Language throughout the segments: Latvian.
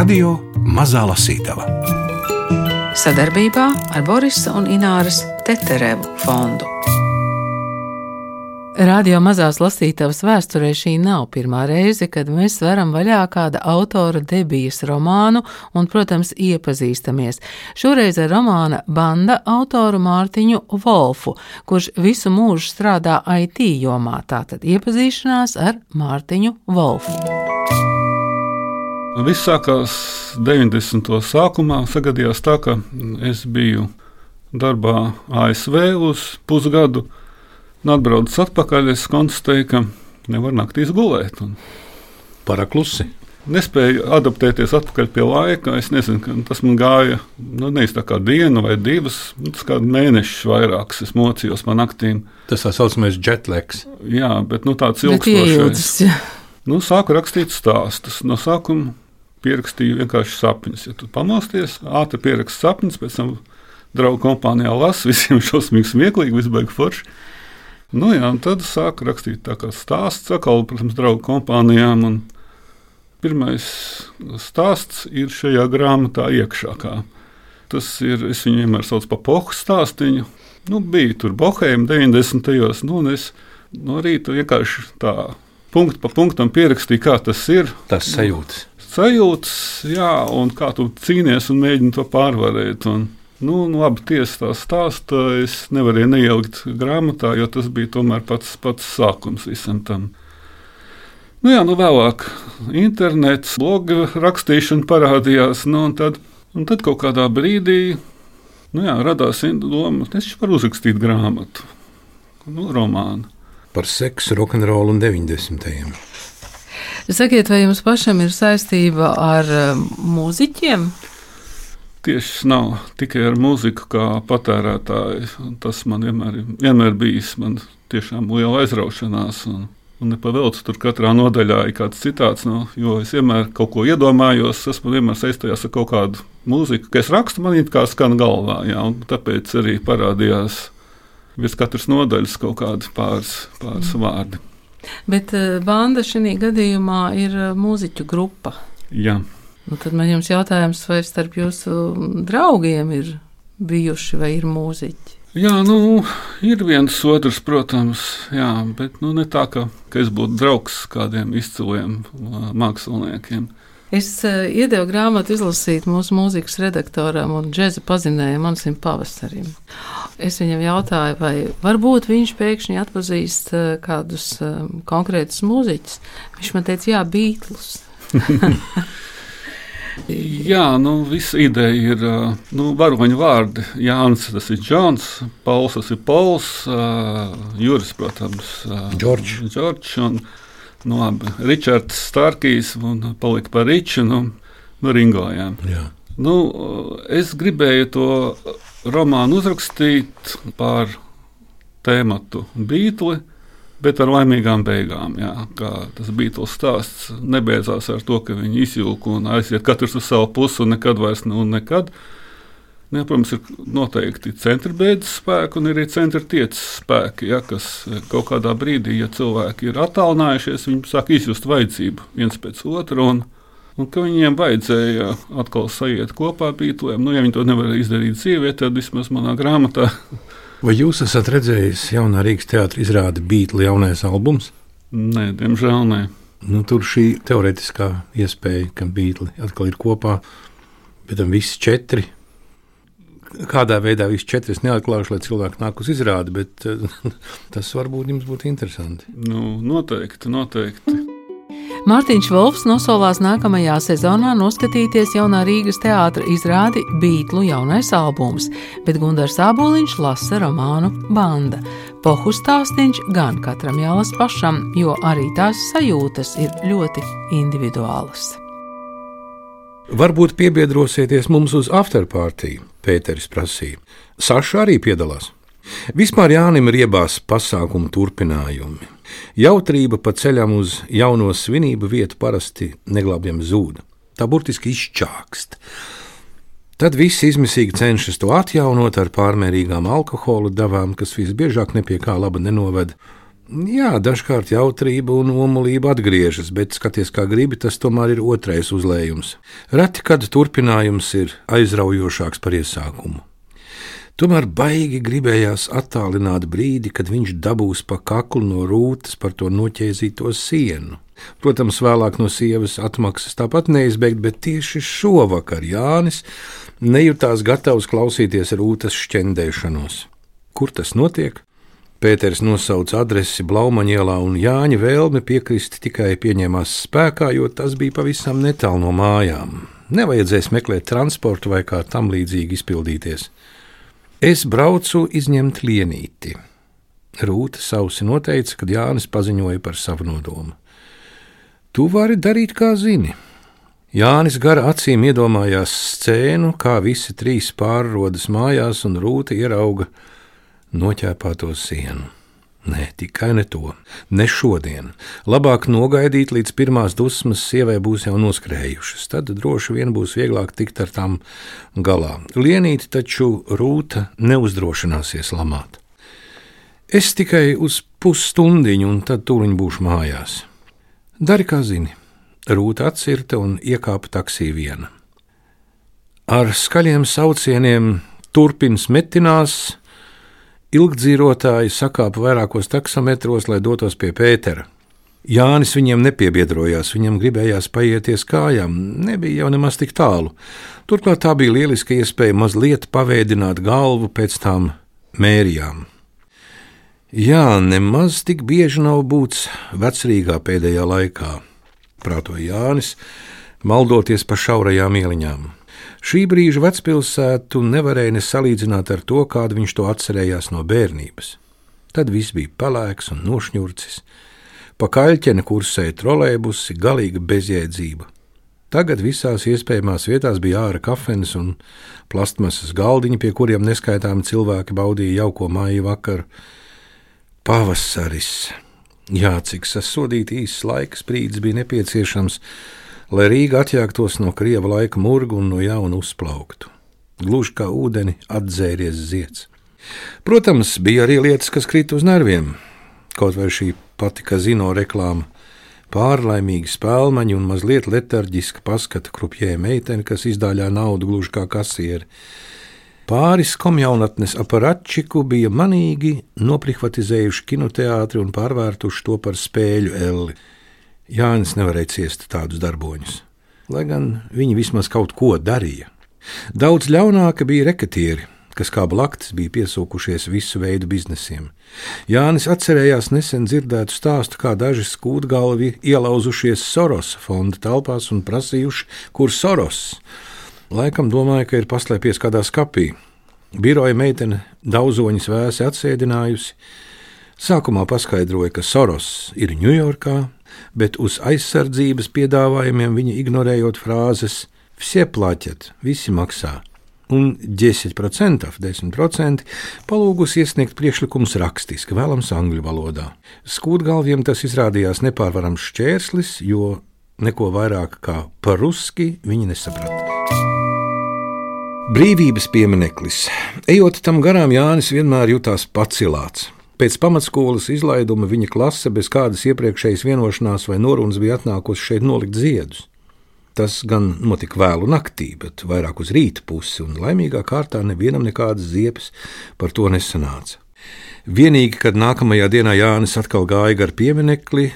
Radio Mazā Lasītava sadarbībā ar Borisa un Ināras Teterevu fondu. Radio mazās lasītavas vēsturē šī nav pirmā reize, kad mēs veram vaļā kāda autora debijas romānu un, protams, iepazīstamies. Šoreiz ar romāna banda autoru Mārtiņu Wolfu, kurš visu mūžu strādā IT jomā. Tātad iepazīšanās ar Mārtiņu Wolfu. Viss sākās 90. sākumā. Sagadījās tā, ka es biju darbā ASV uz pusgadu Un atbraucis atpakaļ, es konstatēju, ka nevar naktīs gulēt. Un... Paraklusi. Nespēju adaptēties atpakaļ pie laika. Es nezinu, tas man gāja nu, nevis tā kā diena vai divas, nu, tas kā mēnešus vairākas. Es mocījos pa naktīm. Tas tā saucamais jetlags. Jā, bet nu, tāds ilgstošs. Nu, sāku rakstīt stāstus. No sākuma pierakstīju vienkārši sapņus. Ja tu pamosties, ātri pieraksti sapņus, pēc tam draugu kompānijā lasi, visiem šausmīgi smieklīgi, viss beigas forši. Nu, jā, tad sāku rakstīt stāsts, atkal, protams, draugu kompānijām. Pirmais stāsts ir šajā grāmatā iekšā. Tas ir, es viņu vienmēr saucu par pohu stāstīņu. Nu, bija tur Bohēma 90. gados, nu, un es no rīta vienkārši tā punktu pa punktam pierakstīju, kā tas ir. Tas sajūtas. Sajūtas, jā, un kā tu cīnies un mēģini to pārvarēt. Un, Nu, nu, labi, tiesa tā stāsta. Es nevarēju neielikt grāmatā, jo tas bija tomēr pats, pats sākums visam tam. Nu, jā, nu, vēlāk internets, bloga rakstīšana parādījās. Nu, un tad, un tad kaut kādā brīdī nu, jā, radās doma, ka es varu uzrakstīt grāmatu, nu, romānu. Par seksu, rokenrolu un 90. Sakiet, vai jums pašam ir saistība ar uh, mūziķiem? Tieši nav tikai ar mūziku kā patērētāju. Tas man vienmēr, vienmēr bijis man tiešām liela aizraušanās. Un, un nepavēlts tur katrā nodaļā ir kāds citāts, no, jo es vienmēr kaut ko iedomājos. Tas man vienmēr saistījās ar kaut kādu mūziku, ka es rakstu, man ir kā skan galvā. Jā, tāpēc arī parādījās virs katras nodaļas kaut kādi pāris, pāris mm. vārdi. Bet uh, banda šī gadījumā ir uh, mūziķu grupa. Jā. Nu, tad man jums jautājums, vai starp jūsu draugiem ir bijuši vai ir mūziķi? Jā, nu, ir viens otrs, protams, jā, bet nu, ne tā, ka, ka es būtu draugs kādiem izciliem māksliniekiem. Es uh, iedevu grāmatu izlasīt mūsu mūzikas redaktoram un džēza pazinēju Mansim Pavasarim. Es viņam jautāju, vai varbūt viņš pēkšņi atpazīst uh, kādus uh, konkrētus mūziķus. Viņš man teica, jā, Beatles. Jā, nu, visa ideja ir nu, varoņu vārdi. Jānis tas ir Džons, Pauls tas ir Pauls, Juris, protams, Džordžs. Nu, labi, Ričards Starkīs un palika par Riču, nu, nu Ringo. Jā. Nu, es gribēju to romānu uzrakstīt par tēmatu Beatles bet ar laimīgām beigām. Jā, tas bija tas stāsts. Nebeidzās ar to, ka viņi izjūka un aiziet katrs uz savu pusi un nekad vairs nu, nekad. Ne, protams, ir noteikti centrbeidz spēki un arī centrtiecas spēki, ja, kas kaut kādā brīdī, ja cilvēki ir attālinājušies, viņi sāk izjust vajadzību viens pēc otra. Un, un ka viņiem vajadzēja atkal sajiet kopā bītlēm. Nu, ja viņi to nevarēja izdarīt dzīvē, tad vismaz manā grāmatā Vai jūs esat redzējis jaunā Rīgas teātris izrādi Beatles jaunais albums? Nē, diemžēl nē. Nu, tur šī teorētiskā iespēja, ka Beatles atkal ir kopā, bet tam visi četri. Kādā veidā visi četri neatklāšu, lai cilvēki nāk uz izrādi, bet tas varbūt jums būtu interesanti. Nu, noteikti, noteikti. Mārtiņš Volfs nosolās nākamajā sezonā noskatīties jaunā Rīgas teātra izrādi Beatlu jaunais albums, bet Gunārs Aboliņš lasa romānu Banda. Pohu stāstīns gan katram jālas pašam, jo arī tās sajūtas ir ļoti individuālas. Varbūt piebiedrosieties mums uz afterparty, Pēteris prasīja. Saša arī piedalās. Vispār Jānim ir iebās pasākumu turpinājumi. Jautrība pa ceļam uz jauno svinību vietu parasti neglābjami zūd. Tā burtiski izčākst. Tad viss izmisīgi cenšas to atjaunot ar pārmērīgām alkohola devām, kas visbiežāk nepie kā laba nenoved. Jā, dažkārt jautrība un omulība atgriežas, bet skaties, kā gribi, tas tomēr ir otrais uzlējums. Reti, kad turpinājums ir aizraujošāks par iesākumu. Tomēr baigi gribējās attālināt brīdi, kad viņš dabūs pa kaklu no rūtas par to noķēzīto sienu. Protams, vēlāk no sievas atmaksas tāpat neizbeigt, bet tieši šovakar Jānis nejūtās gatavs klausīties rūtas šķendēšanos. Kur tas notiek? Pēters nosauca adresi Blaumaņielā, un Jāņa vēlme piekrist tikai pieņēmās spēkā, jo tas bija pavisam netālu no mājām. Nevajadzēs meklēt transportu vai kā tam līdzīgi izpildīties. Es braucu izņemt lienīti. Rūta sausi noteica, kad Jānis paziņoja par savu nodomu. Tu vari darīt, kā zini. Jānis gara acīm iedomājās scēnu, kā visi trīs pārrodas mājās, un Rūta ierauga noķēpāto sienu. Nē, tikai ne to, ne šodien. Labāk nogaidīt, līdz pirmās dusmas sievai būs jau noskrējušas. Tad droši vien būs vieglāk tikt ar tām galā. Lienīti taču rūta neuzdrošināsies lamāt. Es tikai uz pusstundiņu, un tad tūliņ būšu mājās. Dari, kā zini, rūta atcirta un iekāpa taksī viena. Ar skaļiem saucieniem turpins metinās, Ilgdzīvotāji sakāpa vairākos taksometros, lai dotos pie Pētera. Jānis viņiem nepiebiedrojās, viņam gribējās paieties kājām, nebija jau nemaz tik tālu. Turklāt tā bija lieliska iespēja mazliet pavēdināt galvu pēc tām mērijām. Jā, nemaz tik bieži nav būts vecrīgā pēdējā laikā, prātoja Jānis, maldoties pa šaurajām ieliņām. Šī brīža vecpilsētu nevarēja ne salīdzināt ar to, kādu viņš to atcerējās no bērnības. Tad viss bija pelēks un nošņurcis, pa kaļķene kursēja trolēbusi, galīga bezjēdzība. Tagad visās iespējamās vietās bija ārā kafejnīcas un plastmasas galdiņi, pie kuriem neskaitāmi cilvēki baudīja jauko māju vakaru. Pavasaris! Jā, cik sasodīti īsts laiks brīdis bija nepieciešams, lai Rīga atjāktos no krieva laika murgu un no jauna uzplauktu. Gluži kā ūdeni atzēries zieds. Protams, bija arī lietas, kas krita uz nerviem. Kaut vai šī pati kazino reklāma, pārlaimīgi spēlmaņi un mazliet letarģiska paskata krupjē meitene, kas izdāļā naudu gluži kā kasieri. Pāris komjaunatnes aparatčiku bija manīgi noprivatizējuši kinoteātri un pārvērtuši to par spēļu elli. Jānis nevarēja ciest tādus darboņus, lai gan viņi vismaz kaut ko darīja. Daudz ļaunāka bija reketieri, kas kā blaktis bija piesūkušies visu veidu biznesiem. Jānis atcerējās nesen dzirdētu stāstu, kā daži skūtgalvi ielauzušies Soros fonda telpās un prasījuši, kur Soros. Laikam domāja, ka ir paslēpies kādā skapī. Biroja meitene daudzoņas vēsi atsēdinājusi. Sākumā paskaidroja, ka Soros ir Ņujorkā, bet uz aizsardzības piedāvājumiem viņa ignorējot frāzes: Visi plaķat, visi maksā. Un 10%, 10% palūgus iesniegt priekšlikumus rakstiski, vēlams angļu valodā. Skūtgalviem tas izrādījās nepārvarams šķērslis, jo neko vairāk kā paruski viņi nesaprata. Brīvības piemineklis. Ejot tam garām, Jānis vienmēr jutās pacilāts. Pēc pamatskolas izlaiduma viņa klase bez kādas iepriekšējas vienošanās vai norunas bija atnākusi šeit nolikt ziedus. Tas gan notika vēlu naktī, bet vairāk uz rīta pusi, un laimīgā kārtā nevienam nekādas ziepes par to nesanāca. Vienīgi, kad nākamajā dienā Jānis atkal gāja gar pieminekli,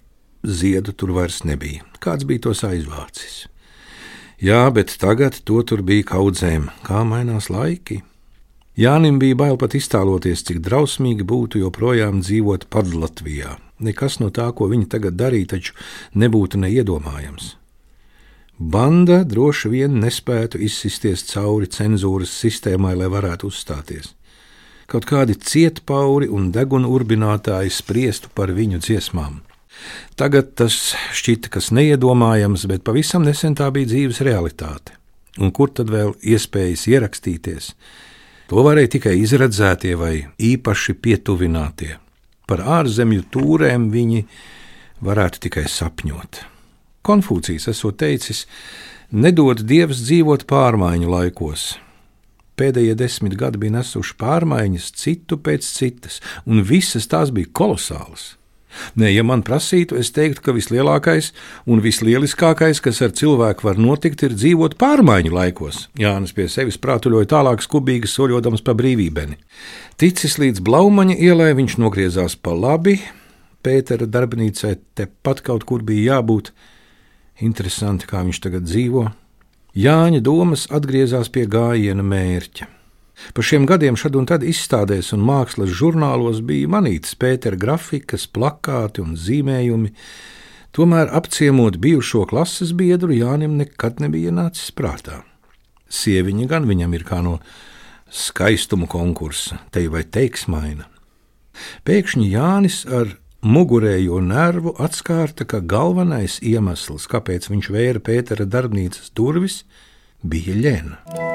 ziedu tur vairs nebija. Kāds bija tos aizvācis? Jā, bet tagad to tur bija kaudzēm, kā mainās laiki. Jānim bija bail pat iztēloties, cik drausmīgi būtu joprojām dzīvot Padlatvijā. Nekas no tā, ko viņi tagad darīja, taču nebūtu neiedomājams. Banda droši vien nespētu izsisties cauri cenzūras sistēmai, lai varētu uzstāties. Kaut kādi cietpauri un deguna urbinātāji spriestu par viņu dziesmām. Tagad tas šķita kas neiedomājams, bet pavisam nesen tā bija dzīves realitāte. Un kur tad vēl iespējas ierakstīties? To varēja tikai izredzētie vai īpaši pietuvinātie. Par ārzemju tūrēm viņi varētu tikai sapņot. Konfūcijs esot teicis, nedod Dievs dzīvot pārmaiņu laikos. Pēdējie desmit gadi bija nesuši pārmaiņas citu pēc citas, un visas tās bija kolosālas. Nē, ja man prasītu, es teiktu, ka vislielākais un vislieliskākais, kas ar cilvēku var notikt, ir dzīvot pārmaiņu laikos. Jānis pie sevis prātuļoja tālāk, skubīgi soļodams pa brīvībeni. Ticis līdz Blaumaņa ielai, viņš nogriezās pa labi. Pētera darbnīcai tepat kaut kur bija jābūt. Interesanti, kā viņš tagad dzīvo. Jāņa domas atgriezās pie gājiena mērķa. Pa šiem gadiem šad un tad izstādēs un mākslas žurnālos bija manītas Pētera grafikas, plakāti un zīmējumi, tomēr apciemot bijušo klases biedru Jānim nekad nebija nācis prātā. Sieviņa gan viņam ir kā no skaistuma konkursa, te vai teiksmaina. Pēkšņi Jānis ar mugurējo nervu atskārta, ka galvenais iemesls, kāpēc viņš vēra Pētera darbnīcas durvis, bija Lēna.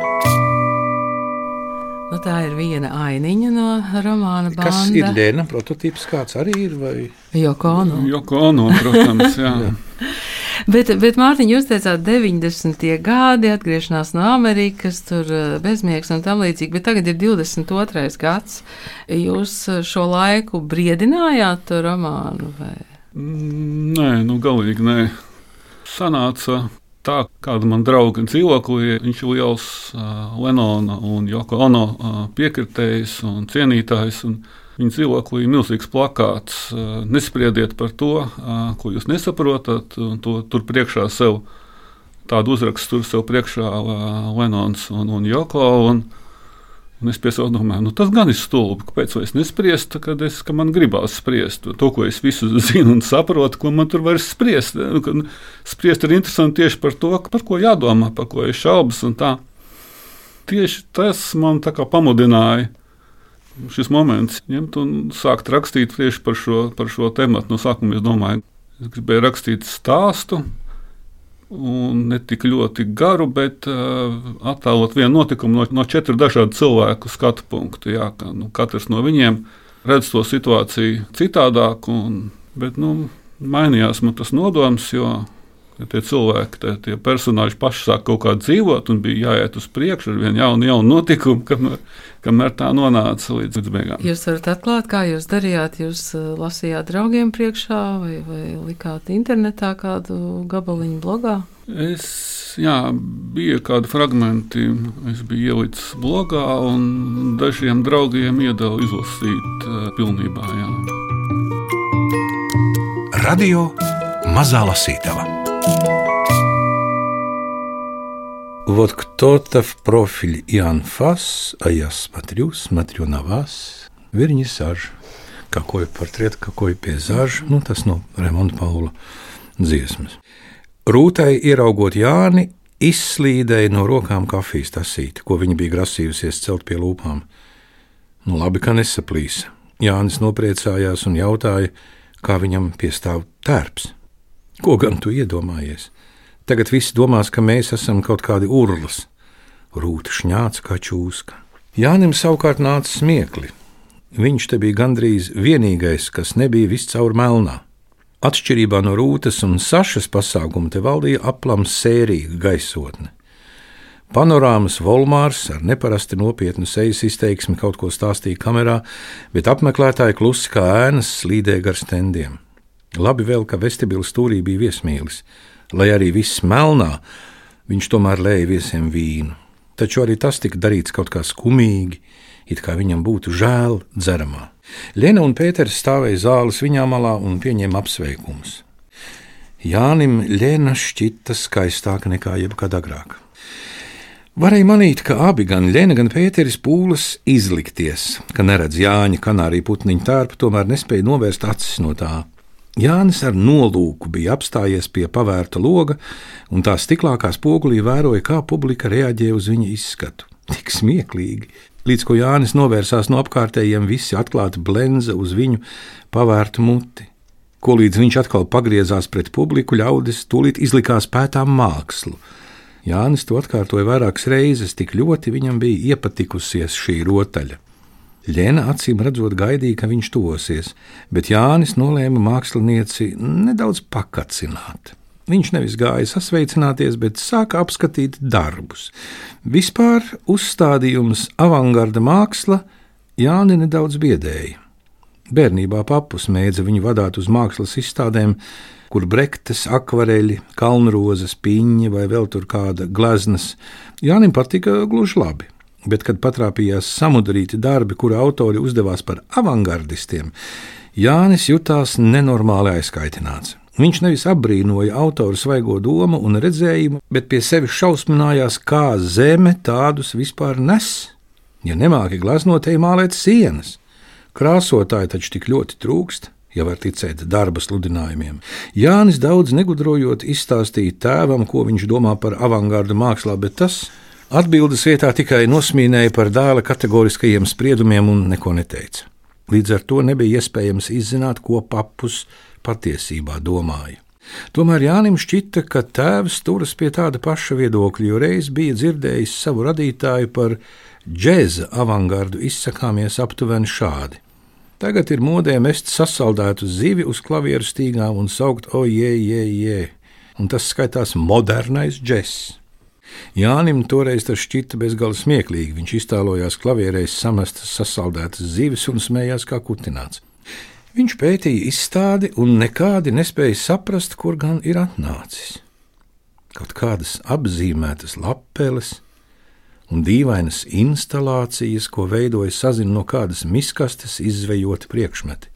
Nu, tā ir viena ainiņa no romāna Banda. Kas ir Lēna prototyps, kāds arī ir? Vai? Joko Ono. Joko Ono, protams, jā. jā. Bet, bet Mārtiņ, jūs teicāt, 90. gadi, atgriešanās no Amerikas, tur eh, bezmiegs un tam līdzīgi, bet tagad ir 22. gads. Jūs eh, šo laiku briedinājāt to romānu? Vai? Nē, nu galīgi nē. Sanāca tā, kāda man drauga dzīvoklī, viņš ir liels uh, Lenona un Joko Ono uh, piekritējs un cienītājs. Un Viņa dzīvoklī ir milzīgs plakāts. Uh, nespriediet par to, uh, ko jūs nesaprotat. To, tur priekšā sev tādu uzrakstu, tur sev priekšā uh, Lenons un, un Joko. Un, Un es pie sevis domāju, nu, tas gan ir stulbi. Kāpēc es nespriestu, kad, es, kad man gribās spriest to, ko es visu zinu un saprotu, ko man tur vairs spriest. Nu, spriest ir interesanti tieši par to, par ko jādomā, par ko ir šaubas. Tieši tas man pamudināja šis moments ņemt un sākt rakstīt tieši par šo, par šo tematu. No sākuma es domāju, es gribēju rakstīt stāstu un ne tik ļoti garu, bet uh, attēlot vienu notikumu no, no četru dažādu cilvēku skatu punktu. Jā, ka, nu, katrs no viņiem redz to situāciju citādāk, un, bet nu, mainījās man tas nodoms, jo ja tie cilvēki, tie, tie personāļi paši sāk kaut kā dzīvot, un bija jāiet uz priekšu ar vienu jaunu, jaunu notikumu, kamēr, kamēr tā nonāca līdz, līdz beigām. Jūs varat atklāt, kā jūs darījāt? Jūs uh, lasījāt draugiem priekšā vai, vai likāt internetā kādu gabaliņu blogā? Es, jā, bija kādi fragmenti, es biju ielicis blogā, un dažiem draugiem iedevu izlasīt uh, pilnībā. Jā. Radio Mazā Lasītava. Вот кто-то в профиль и анфас, а я смотрю, смотрю на вас. Вернисаж. Какой портрет, какой пейзаж. Nu, tas no Raimonda Paula dziesmas. Rūtai ieraugot Jāni, izslīdēja no rokām kafijas tasīti, ko viņa bija grasījusies celt pie lūpām. Nu, labi, ka nesaplīsa. Jānis nopriecājās un jautāja, kā viņam piestāv tērps. Ko gan tu iedomājies? Tagad viss domās, ka mēs esam kaut kādi urlas. Rūta šņāca kā čūska. Jānim savukārt nāca smiekli. Viņš te bija gandrīz vienīgais, kas nebija viscaur melnā. Atšķirībā no Rūtas un Sašas pasākuma te valdīja aplams sērīga gaisotne. Panorāmas Volmārs ar neparasti nopietnu sejas izteiksmi kaut ko stāstīja kamerā, bet apmeklētāji klusi kā ēnas slīdēja gar stendiem. Labi vēl, ka vestibila stūrī bija viesmīlis, lai arī viss melnā, viņš tomēr lēja viesiem vīnu. Taču arī tas tika darīts kaut kā skumīgi, it kā viņam būtu žēl dzeramā. Lena un Pēters stāvēja zāles viņā malā un pieņēma apsveikumus. Jānim Lēna šķita skaistāka nekā jebkad agrāk. Varēja manīt, ka abi, gan Lēna, gan Pēteris pūlas izlikties, ka neredz Jāņa kanārī putniņu tērpu, tomēr nespēja novērst acis no tā. Jānis ar nolūku bija apstājies pie pavērta loga, un tā stiklākā spogulī vēroja, kā publika reaģē uz viņa izskatu. Tik smieklīgi! Līdz ko Jānis novērsās no apkārtējiem, visi atklāti blenza uz viņu pavērtu muti. Ko līdz viņš atkal pagriezās pret publiku, ļaudis tūlīt izlikās pētām mākslu. Jānis to atkārtoja vairākas reizes, tik ļoti viņam bija iepatikusies šī rotaļa. Lēna acīm redzot, gaidīja, ka viņš tuvosies, bet Jānis nolēma mākslinieci nedaudz pakacināt. Viņš nevis gāja sasveicināties, bet sāka apskatīt darbus. Vispār uzstādījums avangarda māksla Jāni nedaudz biedēja. Bērnībā papus mēdza viņu vadīt uz mākslas izstādēm, kur brektes, akvareļi, kalnrozes, piņķi vai vēl tur kāda gleznas. Jānim patika gluži labi. Bet, kad patrāpījās samudrīti darbi, kuru autori uzdevās par avangardistiem, Jānis jutās nenormāli aizkaitināts. Viņš nevis apbrīnoja autora svaigo domu un redzējumu, bet pie sevis šausminājās, kā zeme tādus vispār nes. Ja nemāki glaznotēji mālēt sienas, krāsotāji taču tik ļoti trūkst ja var ticēt darba sludinājumiem. Jānis daudz negudrojot izstāstīja tēvam, ko viņš domā par avangardu mākslā, bet tas atbildes vietā tikai nosmīnēja par dēla kategoriskajiem spriedumiem un neko neteica. Līdz ar to nebija iespējams izzināt, ko papus patiesībā domāja. Tomēr Jānim šķita, ka tēvs turas pie tāda paša viedokļa, jo reiz bija dzirdējis savu radītāju par džēza avangardu izsakāmies aptuveni šādi. Tagad ir modē mest sasaldētu zivi uz klavieru stīgām un saukt ojē, jē, jē, un tas skaitās modernais džess. Jānim toreiz tas šķita bezgala smieklīgi. Viņš iztēlojās klavierēs samestas sasaldētas zivis un smējās kā kutināts. Viņš pētīja izstādi un nekādi nespēja saprast, kur gan ir atnācis. Kaut kādas apzīmētas lapeles, un dīvainas instalācijas, ko veidoja sazina no kādas miskastes izvejoti priekšmeti.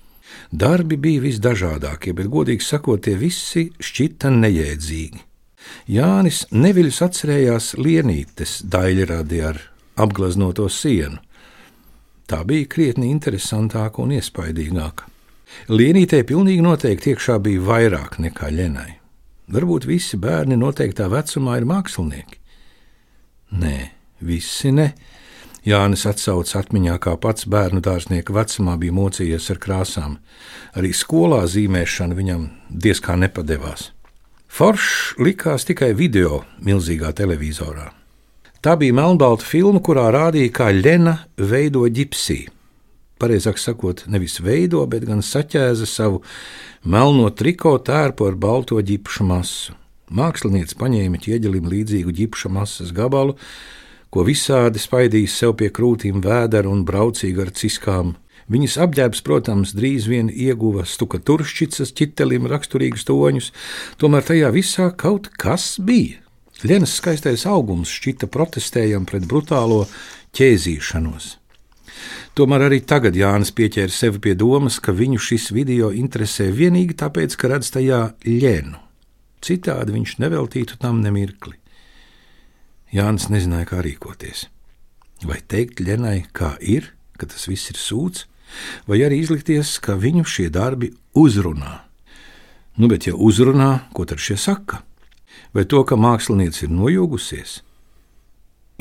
Darbi bija visdažādākie, bet, godīgi sakot, tie visi šķita nejēdzīgi. Jānis neviļus atcerējās lienītes daļradi ar apgleznoto sienu. Tā bija krietni interesantāka un iespaidīgāka. Lienītē pilnīgi noteikti iekšā bija vairāk nekā ļenai. Varbūt visi bērni noteiktā vecumā ir mākslinieki. Nē, visi ne. Jānis atsaucas atmiņā, kā pats bērnu dārznieka vecumā bija mocījies ar krāsām. Arī skolā zīmēšana viņam diezgan nepadevās. Foršs likās tikai video milzīgā televizorā. Tā bija melnbalta filma, kurā rādīja, kā Lena veido ģipsiju. Pareizāk sakot, nevis veido, bet gan saķēza savu melno triko tērpu ar balto ģipšu masu. Mākslinieks paņēma ķieģelim līdzīgu ģipša masas gabalu, ko visādi spaidījis sev pie krūtīm vēdera un braucīgi ar ciskām. Viņas apģērbs, protams, drīz vien ieguva stuka turšķicas, ķitelim raksturīgus toņus, tomēr tajā visā kaut kas bija. Lienas skaistais augums šķita protestējam pret brutālo ķēzīšanos. Tomēr arī tagad Jānis pieķēra sevi pie domas, ka viņu šis video interesē tikai tāpēc, ka redz tajā ļēnu. Citādi viņš neveltītu tam nemirkli. Jānis nezināja, kā rīkoties. Vai teikt Lenai, kā ir, ka tas viss ir sūds, vai arī izlikties, ka viņu šie darbi uzrunā. Nu, bet ja uzrunā, ko tad šie saka? Vai to, ka mākslinieca ir nojūgusies?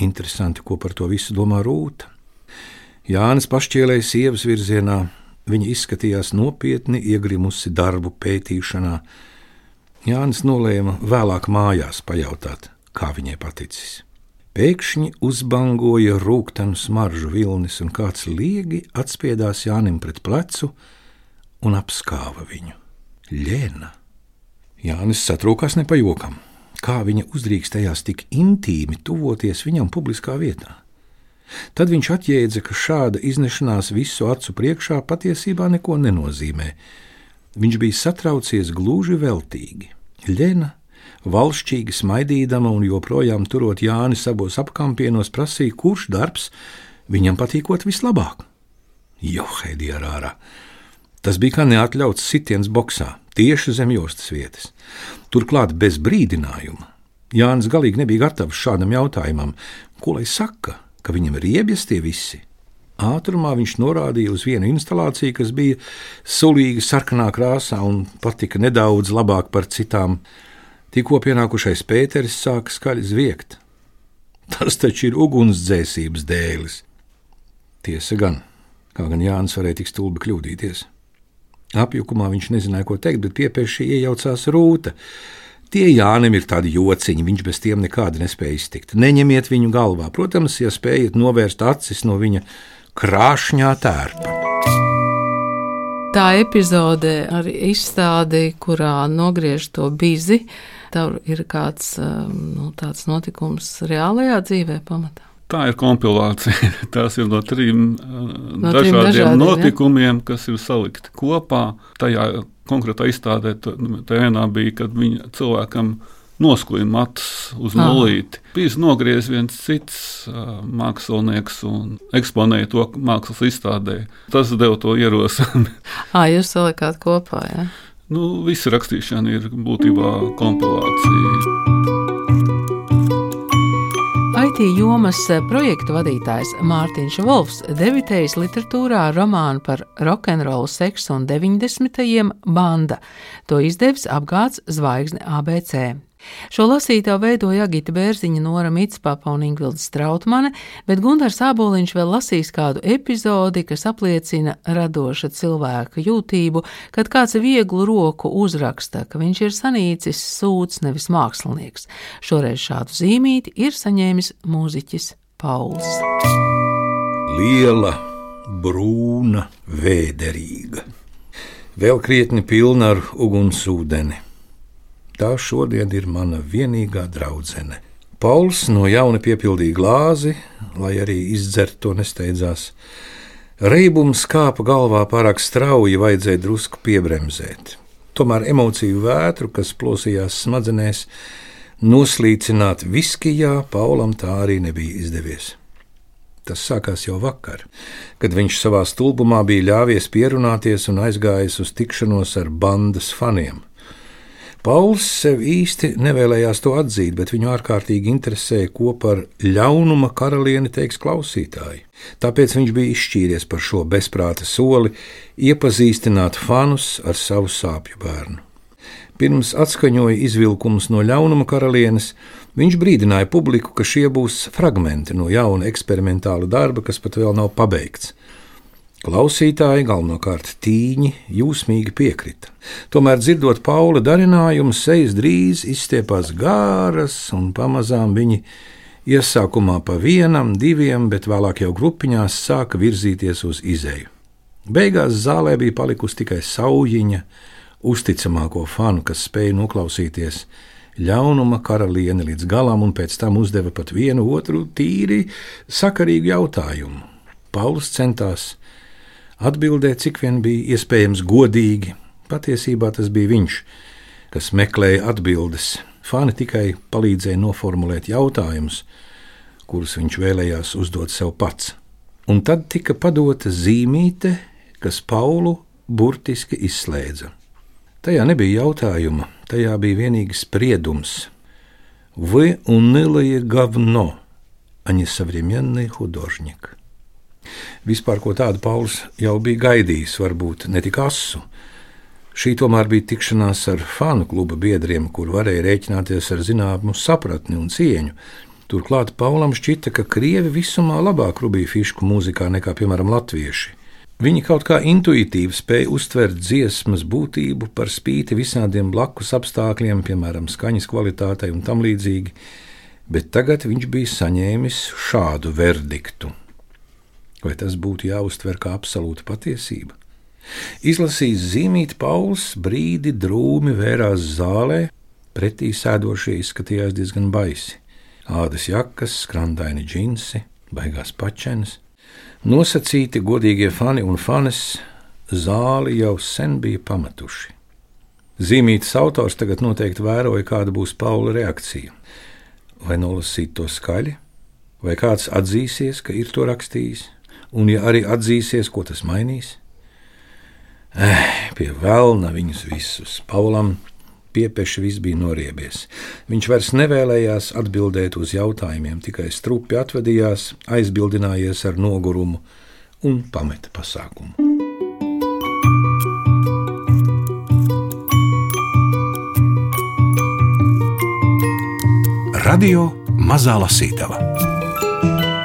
Interesanti, ko par to visu domā Rūta. Jānis pašķielēja sievas virzienā, viņa izskatījās nopietni iegrimusi darbu pētīšanā. Jānis nolēma vēlāk mājās pajautāt, kā viņai paticis. Pēkšņi uzbangoja rūkstošu smaržu vilnis, un kāds liegi atspiedās Jānim pret plecu un apskāva viņu. Lēna! Jānis satrūkās nepajokam. Kā viņa uzdrīkstējās tik intīmi tuvoties viņam publiskā vietā? Tad viņš atjēdza, ka šāda iznešanās visu acu priekšā patiesībā neko nenozīmē. Viņš bija satraucies gluži veltīgi. Lēna valšķīgi smaidīdama un joprojām turot Jāni abos apkampienos, prasīja, kurš darbs viņam patīkot vislabāk. Johaidī ar ārā! Tas bija kā neatļauts sitiens boxā, tieši zem jostas vietas. Turklāt bez brīdinājuma. Jānis galīgi nebija gatavs šādam jautājumam, ko lai saka, ka viņam ir riebjas tie visi. Ātrumā viņš norādīja uz vienu instalāciju, kas bija sulīga sarkanā krāsā un patika nedaudz labāk par citām. Tikko pienākušais Pēteris sāka skaļi zviegt. Tas taču ir ugunsdzēsības dēlis. Tiesa gan, kā gan Jānis varēja tik stulbi kļūdīties. Apjukumā viņš nezināja, ko teikt, bet piepieši iejaucās rūta. Tie Jānim ir tādi jociņi, viņš bez tiem nekādi nespēja iztikt. Neņemiet viņu galvā, protams, ja spējat novērst acis no viņa krāšņā tērpa. Tā epizode ar izstādi, kurā nogriež to bizi, Tev ir kāds um, nu, tāds notikums reālajā dzīvē pamatā? Tā ir kompilācija. Tās ir no trim No no trim dažādiem dažādiem, ja? notikumiem, kas ir salikti kopā. Tajā konkrētā izstādē, tā tā vienā bija, kad viņa cilvēkam noskuja matus uz nulīti. Bija nogriezis viens cits uh, mākslinieks un eksponēja to mākslas izstādē. Tas deva to ierosinājumu. Ā, jūs salikāt kopā, jā. Nu, visa rakstīšana ir būtībā kompilācija. IT jomas eh, projektu vadītājs Mārtiņš Volfs debitējis literatūrā ar romānu par rokenrolu, seksu un 90. banda. To izdevis apgāds Zvaigzne ABC. Šo lasītāju veidoja Agita Bērziņa, Nora Mitspapa un Ingvilda Strautmane, bet Gunārs Āboliņš vēl lasīs kādu epizodi, kas apliecina radoša cilvēka jūtību, kad kāds vieglu roku uzraksta, ka viņš ir sanīcis sūds, nevis mākslinieks. Šoreiz šādu zīmīti ir saņēmis mūziķis Pauls. Liela, brūna, vēderīga, vēl krietni pilna ar ugunsūdeni. Tā šodien ir mana vienīgā draudzene. Pauls no jauna piepildīja glāzi, lai arī izdzert to nesteidzās. Reibums kāpa galvā pārāk strauji, vajadzēja drusku piebremzēt. Tomēr emociju vētru, kas plosījās smadzenēs, noslīcināt viskijā, Paulam tā arī nebija izdevies. Tas sākās jau vakar, kad viņš savā stulbumā bija ļāvies pierunāties un aizgājis uz tikšanos ar bandas faniem. Pauls sev īsti nevēlējās to atzīt, bet viņu ārkārtīgi interesēja, ko par ļaunuma karalieni teiks klausītāji. Tāpēc viņš bija izšķīries par šo bezprāta soli, iepazīstināt fanus ar savu sāpju bērnu. Pirms atskaņoja izvilkumus no ļaunuma karalienes, viņš brīdināja publiku, ka šie būs fragmenti no jauna eksperimentāla darba, kas pat vēl nav pabeigts. Klausītāji, galvenokārt tīņi, jūsmīgi piekrita. Tomēr, dzirdot Paula darinājumu, sejas drīz izstiepās gāras, un pamazām viņi iesākumā pa vienam, diviem, bet vēlāk jau grupiņās sāka virzīties uz izēju. Beigās zālē bija palikusi tikai saujiņa, uzticamāko fanu, kas spēja noklausīties ļaunuma karalieni līdz galam, un pēc tam uzdeva pat vienu otru tīri sakarīgu jautājumu. Pauls centās atbildēt, cik vien bija iespējams godīgi. Patiesībā tas bija viņš, kas meklēja atbildes. Fani tikai palīdzēja noformulēt jautājumus, kurus viņš vēlējās uzdot sev pats. Un tad tika padota zīmīte, kas Paulu burtiski izslēdza. Tajā nebija jautājuma, tajā bija vienīgi spriedums. Вы унылое говно, а не современный художник. Vispār ko tādu Pauls jau bija gaidījis, varbūt ne tik asu. Šī tomēr bija tikšanās ar fanu kluba biedriem, kur varēja rēķināties ar zināmu sapratni un cieņu. Turklāt Paulam šķita, ka krievi visumā labāk rubīja fišku mūzikā nekā, piemēram, latvieši. Viņi kaut kā intuitīvi spēja uztvert dziesmas būtību par spīti visādiem blakus apstākļiem, piemēram, skaņas kvalitātei un tam līdzīgi, bet tagad viņš bija saņēmis šādu verdiktu. Vai tas būtu jāuztver kā absolūta patiesība? Izlasījis zīmīt, Pauls brīdi drūmi vērās zālē, pretī sēdošie izskatījās diezgan baisi. Ādas jakas, skrandaini džinsi, baigās pačenes. Nosacīti godīgie fani un fanes zāli jau sen bija pametuši. Zīmītas autors tagad noteikti vēroja, kāda būs Paula reakcija. Vai nolasīt to skaļi, vai kāds atzīsies, ka ir to rakstījis, un ja arī atzīsies, ko tas mainīs? Eh, pie vēlna viņus visus. Paulam piepeši viss bija noriebies. Viņš vairs nevēlējās atbildēt uz jautājumiem, tikai strupi atvadījās, aizbildinājies ar nogurumu un pameta pasākumu. Radio Mazā Lasītava.